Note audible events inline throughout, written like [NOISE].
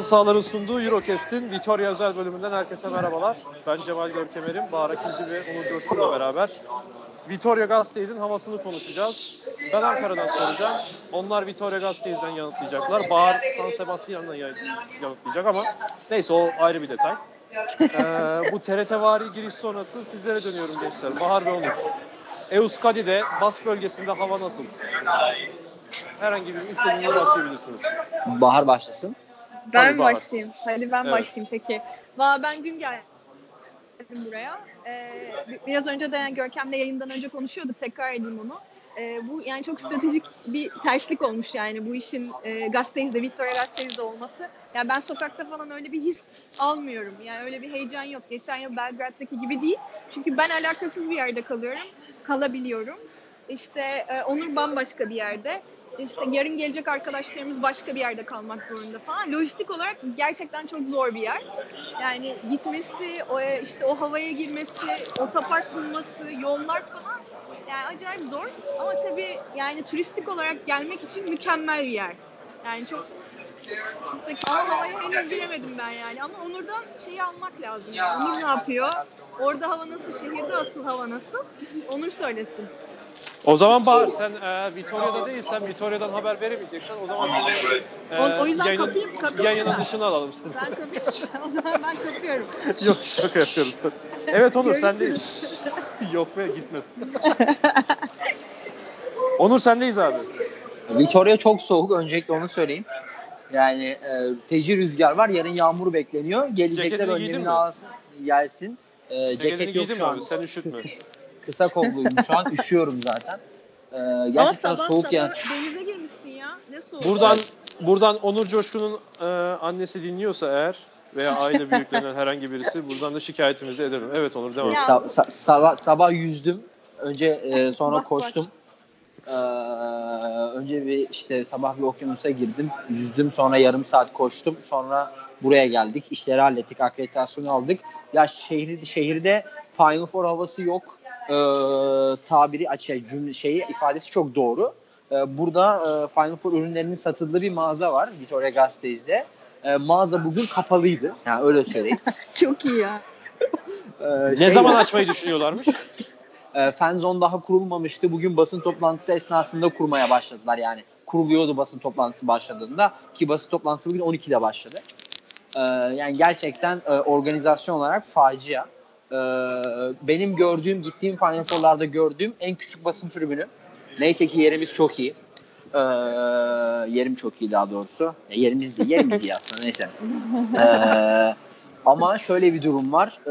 Bazı sahaların sunduğu Eurocast'in Vitoria özel bölümünden herkese merhabalar. Ben Cemal Görkemer'im. Bahar Akinci ve Onur Coşkun'la beraber Vitoria Gasteiz'in havasını konuşacağız. Ben Ankara'dan soracağım. Onlar Vitoria Gasteiz'den yanıtlayacaklar. Bahar San Sebastian'dan yanıtlayacak ama neyse o ayrı bir detay. ee, bu TRT vari giriş sonrası sizlere dönüyorum gençler. Bahar ve Onur. Euskadi'de Bas bölgesinde hava nasıl? Herhangi bir istediğiniz başlayabilirsiniz. Bahar başlasın. Ben Tabii, başlayayım. Hadi ben Evet. başlayayım peki. Valla ben dün geldim buraya. Ee, bi- biraz önce de yani Görkem'le yayından önce konuşuyorduk. Tekrar edeyim onu. Ee, bu yani çok stratejik bir terslik olmuş yani bu işin e, Gasteiz'de, Victoria Gasteiz'de olması. Yani ben sokakta falan öyle bir his almıyorum. Yani öyle bir heyecan yok. Geçen yıl Belgrad'daki gibi değil. Çünkü ben alakasız bir yerde kalıyorum. Kalabiliyorum. İşte e, Onur bambaşka bir yerde. İşte yarın gelecek arkadaşlarımız başka bir yerde kalmak zorunda falan. Lojistik olarak gerçekten çok zor bir yer. Yani gitmesi, o işte o havaya girmesi, otopark bulması, yollar falan yani acayip zor. Ama tabii yani turistik olarak gelmek için mükemmel bir yer. Yani çok ama havaya henüz giremedim ben yani. Ama Onur'dan şeyi almak lazım. Yani. Onur ne yapıyor? Orada hava nasıl? Şehirde asıl hava nasıl? Onur söylesin. O zaman Bahar sen e, Vitoria'da değilsen, Vitoria'dan haber veremeyeceksen o zaman seni e, O- o yüzden kapayım- kapayım yayının ben. dışına alalım seni. Ben kapıyorum. [LAUGHS] ben kapıyorum. [LAUGHS] Yok şaka yapıyorum. Evet Onur sen değil. [LAUGHS] Yok be gitme. Onur sendeyiz abi. Victoria çok soğuk. Öncelikle onu söyleyeyim. Yani e, feci rüzgar var. Yarın yağmur bekleniyor. Gelecekler Ceketini giydin önlemini mi? alsın, gelsin. E, ceket yok şu an. abi? Sen üşütme. [LAUGHS] Kısa kolluyum şu an. Üşüyorum zaten. E, Ama gerçekten sabah soğuk sabah yani. denize girmişsin ya. Ne soğuk. Buradan buradan Onur Coşkun'un e, annesi dinliyorsa eğer veya aile büyüklerinden herhangi birisi buradan da şikayetimizi edelim. Evet Onur devam. Ya. Sa- sa- sabah, sabah yüzdüm. Önce e, sonra Bak, bak. koştum. Ee, önce bir işte sabah bir okyanusa girdim. Yüzdüm sonra yarım saat koştum. Sonra buraya geldik. İşleri hallettik. Akreditasyonu aldık. Ya şehir, şehirde Final Four havası yok. Ee, tabiri açı cümle şeyi ifadesi çok doğru. Ee, burada e, Final Four ürünlerinin satıldığı bir mağaza var. Victoria Gasteiz'de. Ee, mağaza bugün kapalıydı. Yani öyle söyleyeyim. [LAUGHS] Çok iyi ya. Ee, Ne şey- zaman açmayı düşünüyorlarmış? [LAUGHS] e, Fenzone daha kurulmamıştı. Bugün basın toplantısı esnasında kurmaya başladılar yani. Kuruluyordu basın toplantısı başladığında ki basın toplantısı bugün 12'de başladı. E, yani gerçekten e, organizasyon olarak facia. E, benim gördüğüm, gittiğim Final Four'larda gördüğüm en küçük basın tribünü. Neyse ki yerimiz çok iyi. E, yerim çok iyi daha doğrusu. Yerimiz değil, yerimiz iyi aslında neyse. Ama şöyle bir durum var. Ee,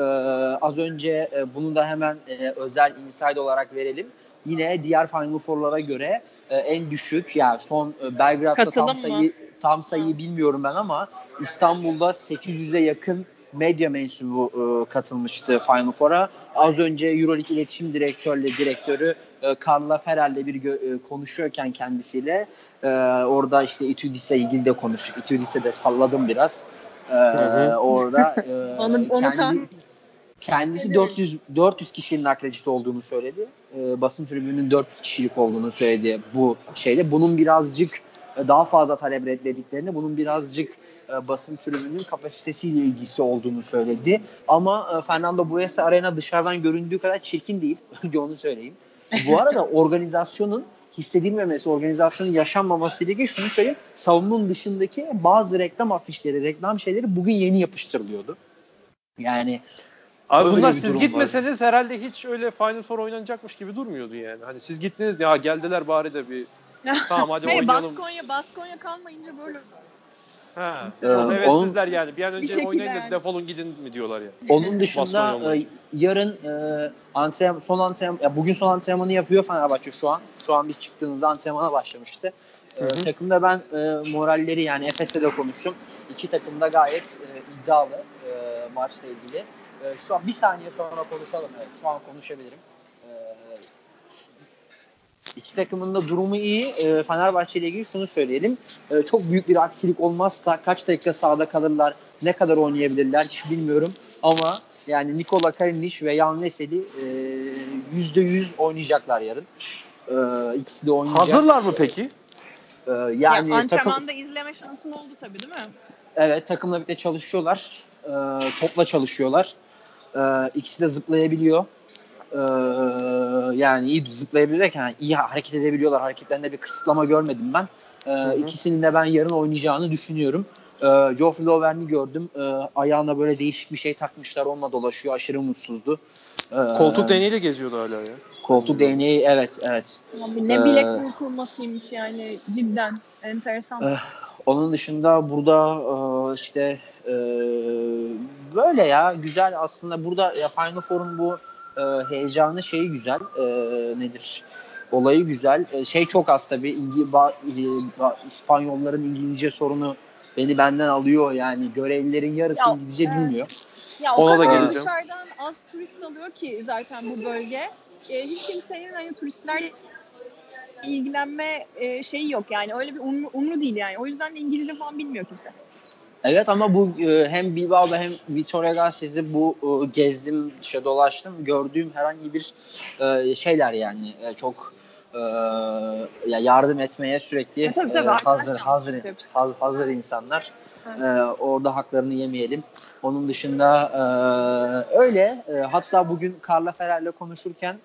az önce e, bunu da hemen e, özel inside olarak verelim. Yine diğer Final Four'lara göre e, en düşük yani son e, Belgrad'da Katılım tam mı? Tam sayıyı bilmiyorum ben ama İstanbul'da 800'e yakın medya mensubu e, katılmıştı Final Four'a. Az önce EuroLeague İletişim Direktörle direktörü e, Carla Ferrell'le bir gö- e, konuşuyorken kendisiyle e, orada işte Itudis'le ilgili de konuştuk. Itudis'e de salladım biraz. Hı. orada e, [LAUGHS] Onu- onu kendi, tam- kendisi 400 400 kişinin akredite olduğunu söyledi. Ee, basın tribününün 400 kişilik olduğunu söyledi bu şeyde. Bunun birazcık e, daha fazla talep reddediklerini, bunun birazcık e, basın tribününün kapasitesiyle ilgisi olduğunu söyledi. Ama e, Fernando Buesa Arena dışarıdan göründüğü kadar çirkin değil. [LAUGHS] Önce onu söyleyeyim. Bu arada [LAUGHS] organizasyonun hissedilmemesi, organizasyonun yaşanmaması ile ilgili şunu söyleyeyim. Salonun dışındaki bazı reklam afişleri, reklam şeyleri bugün yeni yapıştırılıyordu. Yani Abi bunlar siz gitmeseniz herhalde hiç öyle Final Four oynanacakmış gibi durmuyordu yani. Hani siz gittiniz ya geldiler bari de bir [LAUGHS] tamam hadi oynayalım. Baskonya, Baskonya kalmayınca böyle. Ha, Ee, çok onun- yani. Bir an önce şekilde oynayın yani. defolun gidin mi diyorlar ya. Onun Baskonya dışında e, yarın e, antrenman, son antrenman, ya bugün son antrenmanı yapıyor Fenerbahçe şu an. Şu an biz çıktığımızda antrenmana başlamıştı. E, Hı takımda ben e, moralleri yani Efes'le de konuştum. İki takım da gayet e, iddialı e, maçla ilgili. E, şu an bir saniye sonra konuşalım. Evet, şu an konuşabilirim. E, İki takımın da durumu iyi. E, Fenerbahçe ile ilgili şunu söyleyelim. E, çok büyük bir aksilik olmazsa kaç dakika sahada kalırlar, ne kadar oynayabilirler hiç bilmiyorum. Ama yani Nikola Kalinic ve Yan Veseli e, %100 oynayacaklar yarın. E, ikisi de oynayacak. Hazırlar mı peki? Ee, yani Ya, takım, antrenmanda izleme şansın oldu tabii değil mi? evet takımla birlikte çalışıyorlar. Ee, topla çalışıyorlar. Ee, ikisi de zıplayabiliyor. Ee, yani iyi zıplayabiliyorken yani iyi hareket edebiliyorlar. Hareketlerinde bir kısıtlama görmedim ben. Ee, hı. ikisinin de ben yarın oynayacağını düşünüyorum. Ee, Geoffrey Lauverne'i gördüm. Ee, ayağına böyle değişik bir şey takmışlar. Onunla dolaşıyor. Aşırı mutsuzdu. Ee, Koltuk değneğiyle geziyordu hala ya. Koltuk değneği evet evet. Abi ne Ee, bilek burkulmasıymış yani cidden enteresan. Eh, Onun dışında burada e, işte e, böyle ya güzel aslında burada ya Final Four'un bu e, heyecanı şeyi güzel e, nedir olayı güzel E, şey çok az tabii İngi, ba- e, ba- İspanyolların İngilizce sorunu beni benden alıyor yani görevlilerin yarısı Ya, İngilizce evet. bilmiyor. Ya o Ona da kadar geleceğim. dışarıdan az turist alıyor ki zaten bu bölge. E, hiç kimsenin hani turistlerle ilgilenme e, şeyi yok yani. Öyle bir umru, umru değil yani. O yüzden de İngilizce falan bilmiyor kimse. Evet ama bu e, hem Bilbao'da hem Vitoria Gasteiz'de bu e, gezdim, işte dolaştım. Gördüğüm herhangi bir e, şeyler yani çok ya yardım etmeye sürekli tabii, tabii, hazır hazır hepsi. haz- hazır insanlar. Evet. Orada haklarını yemeyelim. Onun dışında öyle. Hatta bugün Carla Ferrer'le konuşurken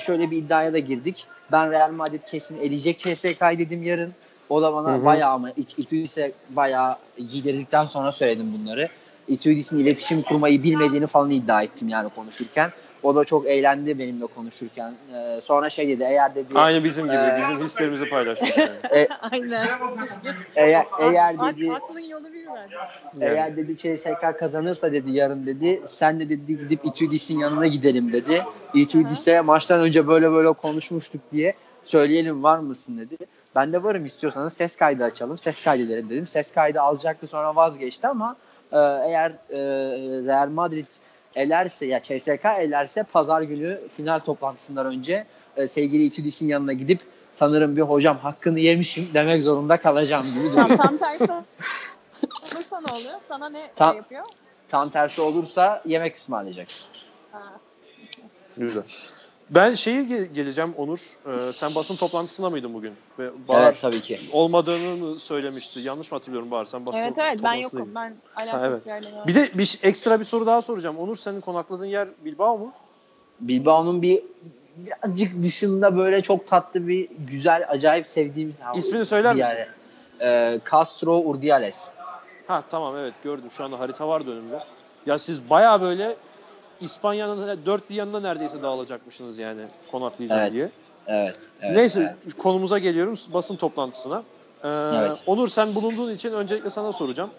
şöyle bir iddiaya da girdik. Ben Real Madrid kesin eleyecek CSK'yı dedim yarın. O da bana Hı hı. bayağı ama İt- İtudis'e bayağı giydirdikten sonra söyledim bunları. Itudis'in iletişim kurmayı bilmediğini falan iddia ettim yani konuşurken. O da çok eğlendi benimle konuşurken. Ee, sonra şey dedi eğer dedi Aynı bizim gibi. Ee, Bizim hislerimizi paylaşmış yani. [LAUGHS] e, [LAUGHS] Aynen. eğer, eğer dedi Aklın yolu bir eğer dedi CSK kazanırsa dedi yarın dedi sen de dedi gidip Itudis'in yanına gidelim dedi. Itudis'e maçtan önce böyle böyle konuşmuştuk diye söyleyelim var mısın dedi. Ben de varım istiyorsanız ses kaydı açalım. Ses kaydedelim dedim. Ses kaydı alacaktı sonra vazgeçti ama e, eğer e, Real Madrid elerse ya CSK elerse pazar günü final toplantısından önce e, sevgili Itudis'in yanına gidip sanırım bir hocam hakkını yemişim demek zorunda kalacağım gibi. Tam, tam tersi olursa ne oluyor? Sana ne Tam- şey yapıyor? Tam tersi olursa yemek ısmarlayacak. Ha. Güzel. Ben şeyi ge- geleceğim Onur. Ee, sen basın toplantısında mıydın bugün? Ve Bahar Evet tabii ki. olmadığını söylemişti? Yanlış mı hatırlıyorum Bahar? Sen basın Evet evet ben yokum. Ben Ha, alakalı evet. bir yerden Bir de bir ekstra bir soru daha soracağım. Onur senin konakladığın yer Bilbao mu? Bilbao'nun bir birazcık dışında böyle çok tatlı bir güzel acayip sevdiğim İsmini söyler misin? yer. Ee, Castro Urdiales. Ha tamam evet gördüm. Şu anda harita var önümde. Ya siz baya böyle İspanya'nın dört bir yanına neredeyse dağılacakmışsınız yani konaklayacağım Evet. diye. Evet. evet Neyse evet. konumuza geliyorum basın toplantısına. Ee, Evet. Onur sen bulunduğun için öncelikle sana soracağım.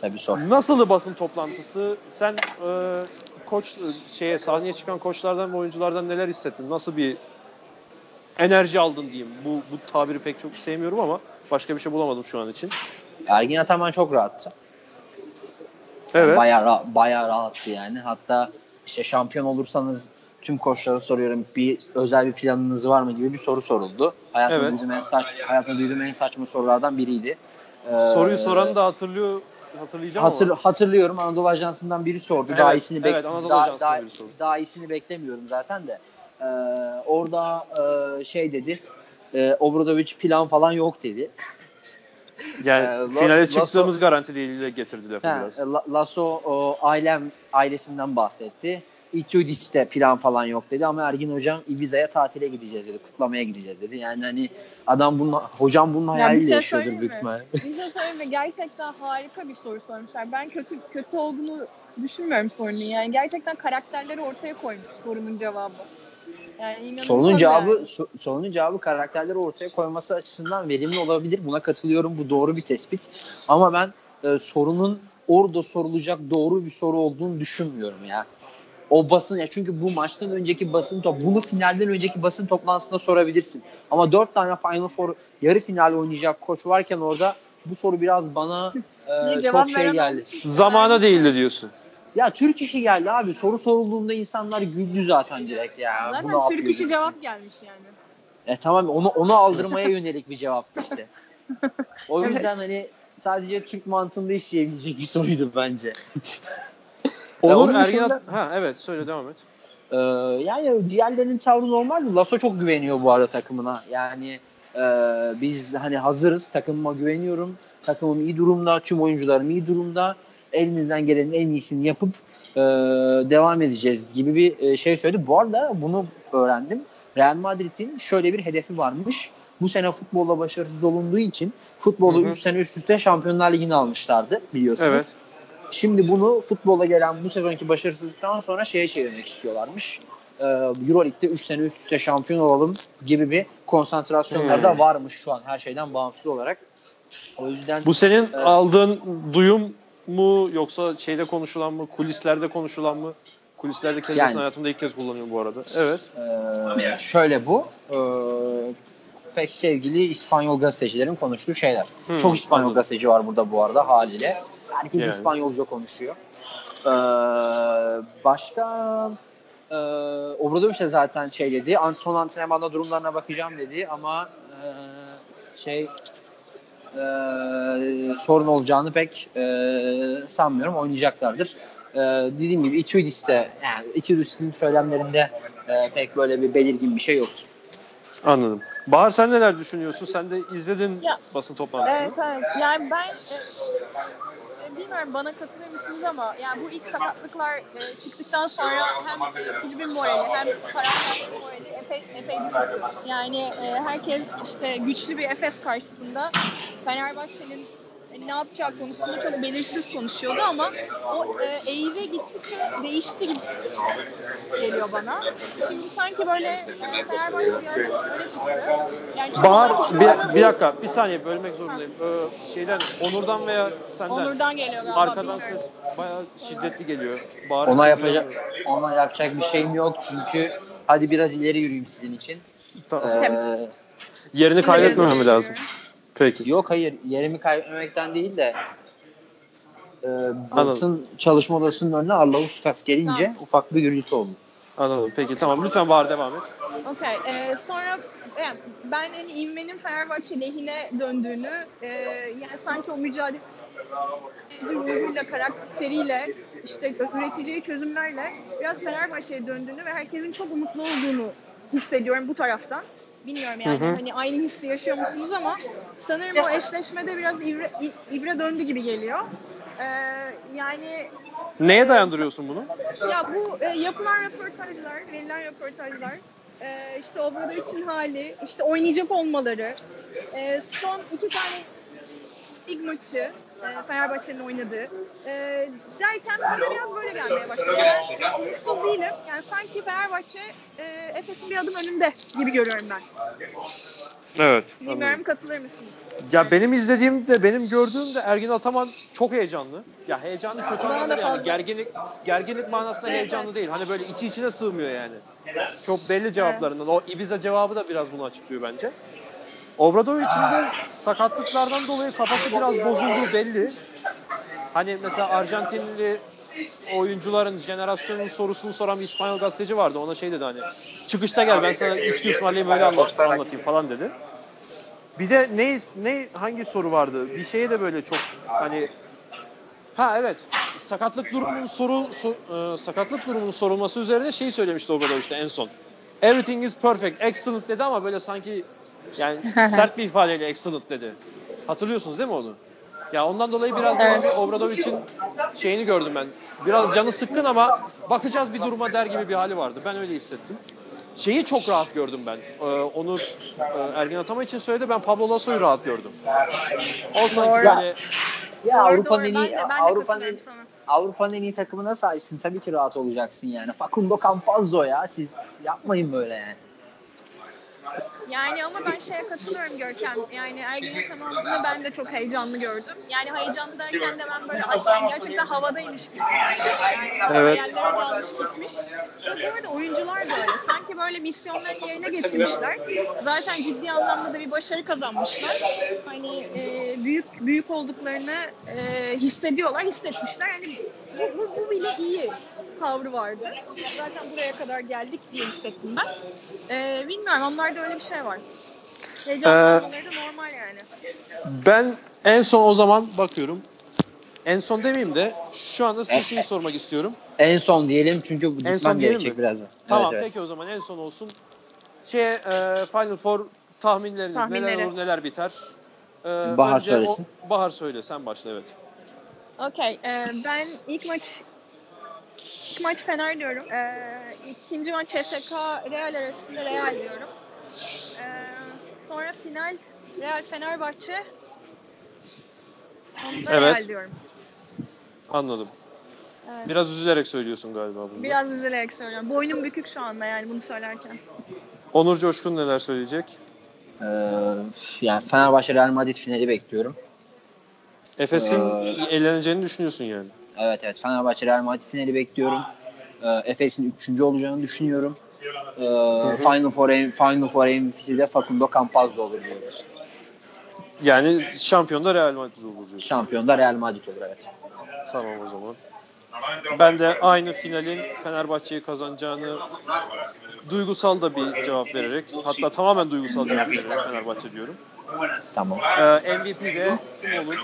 Tabii sor. Nasıldı basın toplantısı? Sen e, koç şeye sahneye çıkan koçlardan ve oyunculardan neler hissettin? Nasıl bir enerji aldın diyeyim. Bu bu tabiri pek çok sevmiyorum ama başka bir şey bulamadım şu an için. Ergin Ataman çok rahattı. Evet. Bayağı, ra- bayağı rahattı yani. Hatta işte şampiyon olursanız tüm koçlara soruyorum bir özel bir planınız var mı gibi bir soru soruldu. Hayatımda, Evet. duyduğum, en saç, hayatımda duyduğum en saçma sorulardan biriydi. Ee, Soruyu soranı da hatırlıyor hatırlayacağım Hatır, ama. hatırlıyorum Anadolu Ajansı'ndan biri sordu. Evet, daha iyisini bek- evet, Anadolu daha, daha, biri sordu. daha iyisini beklemiyorum zaten de. Ee, orada e, şey dedi. E, Obradovic plan falan yok dedi. Yani La- finale Lasso- çıktığımız garanti değil getirdi lafı biraz. e, La- Lasso o, ailem ailesinden bahsetti. Itudis'te plan falan yok dedi ama Ergin hocam Ibiza'ya tatile gideceğiz dedi. Kutlamaya gideceğiz dedi. Yani hani adam bunun hocam bunun hayaliyle şey yaşıyordur büyük ihtimalle. Bir şey söyleyeyim mi? Gerçekten harika bir soru sormuşlar. Ben kötü kötü olduğunu düşünmüyorum sorunun. Yani gerçekten karakterleri ortaya koymuş sorunun cevabı. Yani Sorunun cevabı yani. so- sorunun cevabı karakterleri ortaya koyması açısından verimli olabilir. Buna katılıyorum. Bu doğru bir tespit. Ama ben e, sorunun orada sorulacak doğru bir soru olduğunu düşünmüyorum ya. O basın ya çünkü bu maçtan önceki basın top bunu finalden önceki basın toplantısında sorabilirsin. Ama dört tane Final Four yarı final oynayacak koç varken orada bu soru biraz bana e, çok şey geldi. Zamana değildi diyorsun. Ya Türk işi geldi abi. Soru sorulduğunda insanlar güldü zaten direkt ya. Zaten yapıyor Türk işi diyorsun. cevap gelmiş yani. E tamam onu onu aldırmaya [LAUGHS] yönelik bir cevaptı işte. [LAUGHS] O Evet. yüzden hani sadece Türk mantığında işleyebilecek bir soruydu bence. [LAUGHS] Onun Ergin dışında- ha evet söyle devam et. Ee, yani diğerlerinin tavrı normal mi? Lasso çok güveniyor bu arada takımına. Yani Ee, biz hani hazırız. Takımıma güveniyorum. Takımım iyi durumda. Tüm oyuncularım iyi durumda. Elimizden gelenin en iyisini yapıp e, devam edeceğiz gibi bir e, şey söyledi. Bu arada bunu öğrendim. Real Madrid'in şöyle bir hedefi varmış. Bu sene futbolla başarısız olunduğu için futbolu 3 sene üst üste Şampiyonlar Ligi'ni almışlardı biliyorsunuz. Evet. Şimdi bunu futbola gelen bu sezonki başarısızlıktan sonra şeye çevirmek istiyorlarmış. Ee, Euroleague'de 3 sene üst üste şampiyon olalım gibi bir konsantrasyonları da Hmm. varmış şu an her şeyden bağımsız olarak. O yüzden Bu senin Evet. aldığın duyum mu yoksa şeyde konuşulan mı, kulislerde konuşulan mı? Kulislerde kelimesini Yani- hayatımda ilk kez kullanıyorum bu arada. Evet. Ee, şöyle bu. Ee, pek sevgili İspanyol gazetecilerin konuştuğu şeyler. Hmm, Çok İspanyol anladım. gazeteci var burada bu arada haliyle. Herkes Yani. İspanyolca konuşuyor. Ee, başka e, Obradoviç de zaten şey dedi. ant- Son antrenmanda durumlarına bakacağım dedi ama e, şey e, sorun olacağını pek e, sanmıyorum. Oynayacaklardır. E, dediğim gibi Itudis'te yani Itudis'in söylemlerinde e, pek böyle bir belirgin bir şey yoktu. Anladım. Bahar sen neler düşünüyorsun? Sen de izledin Ya, basın toplantısını. Evet evet. Yani ben e, e, bilmiyorum bana katılır mısınız ama yani bu ilk sakatlıklar e, çıktıktan sonra hem e, kulübün morali hem taraftarların morali epey, epey düşüktü. Yani e, herkes işte güçlü bir Efes karşısında Fenerbahçe'nin ne yapacağı konusunda çok belirsiz konuşuyordu ama o e, eğri gittikçe değişti gibi geliyor bana. Şimdi sanki böyle e, Fenerbahçe çıktı. Yani Bahar bir, bir dakika bir saniye bölmek zorundayım. Ee, şeyden Onur'dan veya senden Onur'dan geliyor galiba. arkadan bilmiyorum. ses bayağı şiddetli geliyor. Bahar'ı Ona yapacak ona yapacak bir şeyim yok çünkü hadi biraz ileri yürüyeyim sizin için. Tamam. Ee, Yerini kaybetmemem lazım. yürüyorum. Peki. Yok hayır yerimi kaybetmemekten değil de e, basın çalışma odasının önüne Arlavuskas gelince Tamam. ufak bir gürültü oldu. Anladım. Peki tamam. Lütfen Bahar devam et. Okey. Ee, sonra yani ben hani İvme'nin Fenerbahçe lehine döndüğünü e, yani sanki o mücadele ruhuyla, karakteriyle, işte üreteceği çözümlerle biraz Fenerbahçe'ye döndüğünü ve herkesin çok umutlu olduğunu hissediyorum bu taraftan. Bilmiyorum yani Hı hı. hani aynı hissi yaşıyor musunuz ama sanırım o eşleşmede biraz ibre, ibre döndü gibi geliyor. Ee, yani Neye dayandırıyorsun bunu? ya bu e, yapılan röportajlar, verilen röportajlar, e, işte Obradoviç'in hali, işte oynayacak olmaları, e, son iki tane lig maçı e, Fenerbahçe'nin oynadığı e, derken bana biraz böyle gelmeye başladı. Ben umutsuz değilim. Yani sanki Fenerbahçe e, Efes'in bir adım önünde gibi görüyorum ben. Evet. Bilmiyorum katılır mısınız? Ya benim izlediğimde, benim gördüğümde Ergin Ataman çok heyecanlı. Ya heyecanlı kötü Bana da anlamda yani fazla. gerginlik gerginlik manasında Evet, heyecanlı evet. değil. Hani böyle içi içine sığmıyor yani. Çok belli cevaplarından. O Ibiza cevabı da biraz bunu açıklıyor bence. Obradovic'in de sakatlıklardan dolayı kafası biraz bozulduğu belli. Hani mesela Arjantinli oyuncuların jenerasyonun sorusunu soran bir İspanyol gazeteci vardı. Ona şey dedi hani çıkışta gel ben sana içki ısmarlayayım öyle anlat, anlatayım falan dedi. Bir de ne ne hangi soru vardı? Bir şeye de böyle çok hani ha evet sakatlık durumunun soru so- e, sakatlık durumunun sorulması üzerine şey söylemişti Obradoviç işte en son. Everything is perfect, excellent dedi ama böyle sanki yani sert bir ifadeyle excellent dedi. Hatırlıyorsunuz değil mi onu? Ya ondan dolayı biraz Evet. evet. Öyle şeyini gördüm ben. Biraz canı sıkkın ama bakacağız bir duruma der gibi bir hali vardı. Ben öyle hissettim. Şeyi çok rahat gördüm ben. Ee, Onur e, Ergin Atama için söyledi. Ben Pablo Lasso'yu rahat gördüm. O sanki Doğru. böyle Ya Avrupa'nın en iyi Avrupa'nın sana. Avrupa'nın en iyi takımına sahipsin. Tabii ki rahat olacaksın yani. Facundo Campazzo ya. Siz yapmayın böyle yani. Yani ama ben şeye katılıyorum Görkem. Yani Ergin'in tamamını ben de çok heyecanlı gördüm. Yani heyecanlı derken de ben böyle yani gerçekten havadaymış gibi. Yani Evet. hayallere dalmış gitmiş. Ve bu arada oyuncular da öyle. Sanki böyle misyonlarını yerine getirmişler. Zaten ciddi anlamda da bir başarı kazanmışlar. Hani e, büyük büyük olduklarını e, hissediyorlar, hissetmişler. Hani bu, bu, bu bile iyi tavrı vardı. Zaten buraya kadar geldik diye hissettim ben. Ee, bilmiyorum onlarda öyle bir şey var. Heyecanlı Ee, da normal yani. ben en son o zaman bakıyorum. En son demeyeyim de şu anda size şeyi sormak istiyorum. En son diyelim çünkü gitmem son diyelim gerekecek mi? birazdan. Tamam Evet, evet. peki o zaman en son olsun. Şey e, Final Four tahminleriniz Tahminleri. neler olur neler biter? Ee, Bahar önce söylesin. o- Bahar söyle sen başla evet. Okey. e, ben ilk maç ilk maç Fener diyorum. E, ikinci maç CSK Real arasında Real diyorum. E, sonra final Real Fenerbahçe. Onda Evet. Real diyorum. Anladım. Evet. Biraz üzülerek söylüyorsun galiba bunu. Biraz üzülerek söylüyorum. Boynum bükük şu anda yani bunu söylerken. Onur Coşkun neler söyleyecek? Ee, yani Fenerbahçe Real Madrid finali bekliyorum. Efes'in Ee, eğleneceğini düşünüyorsun yani. Evet evet Fenerbahçe Real Madrid finali bekliyorum. Ee, Efes'in 3. olacağını düşünüyorum. Ee, Final Four Final Four MVP'si de Facundo Campazzo olur diyorum. Yani şampiyon da Real Madrid olur diyorsun. Şampiyon da Real Madrid olur evet. Tamam o zaman. Ben de aynı finalin Fenerbahçe'yi kazanacağını duygusal da bir cevap vererek hatta tamamen duygusal cevap vererek Fenerbahçe diyorum. Tamam. Ee, MVP de kim olur?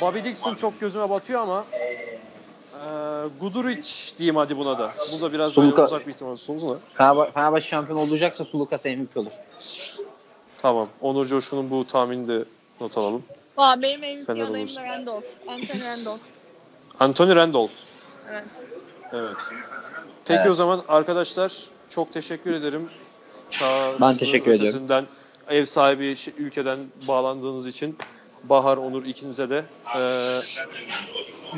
Bobby Dixon çok gözüme batıyor ama Guduric diyeyim hadi buna da. Bu da biraz böyle Suluka- uzak bir ihtimal sundu da. Fenerbahçe, Fenerbahçe şampiyon olacaksa Sulukas MVP olur. Tamam. Onur Coşkun'un bu tahminini de not alalım. Valla benim MVP Fener adayım da Randolph. Anthony Randolph. Anthony Randolph. Evet. Evet. Peki Evet. o zaman arkadaşlar çok teşekkür ederim. Ta Ben teşekkür ediyorum. Ev sahibi ülkeden bağlandığınız için Bahar, Onur ikinize de. Ee,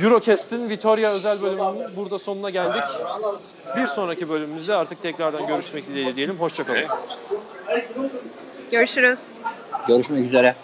Eurocast'in Vitoria özel bölümünün burada sonuna geldik. Bir sonraki bölümümüzde artık tekrardan görüşmek dileğiyle diyelim. Hoşçakalın. Görüşürüz. Görüşmek üzere.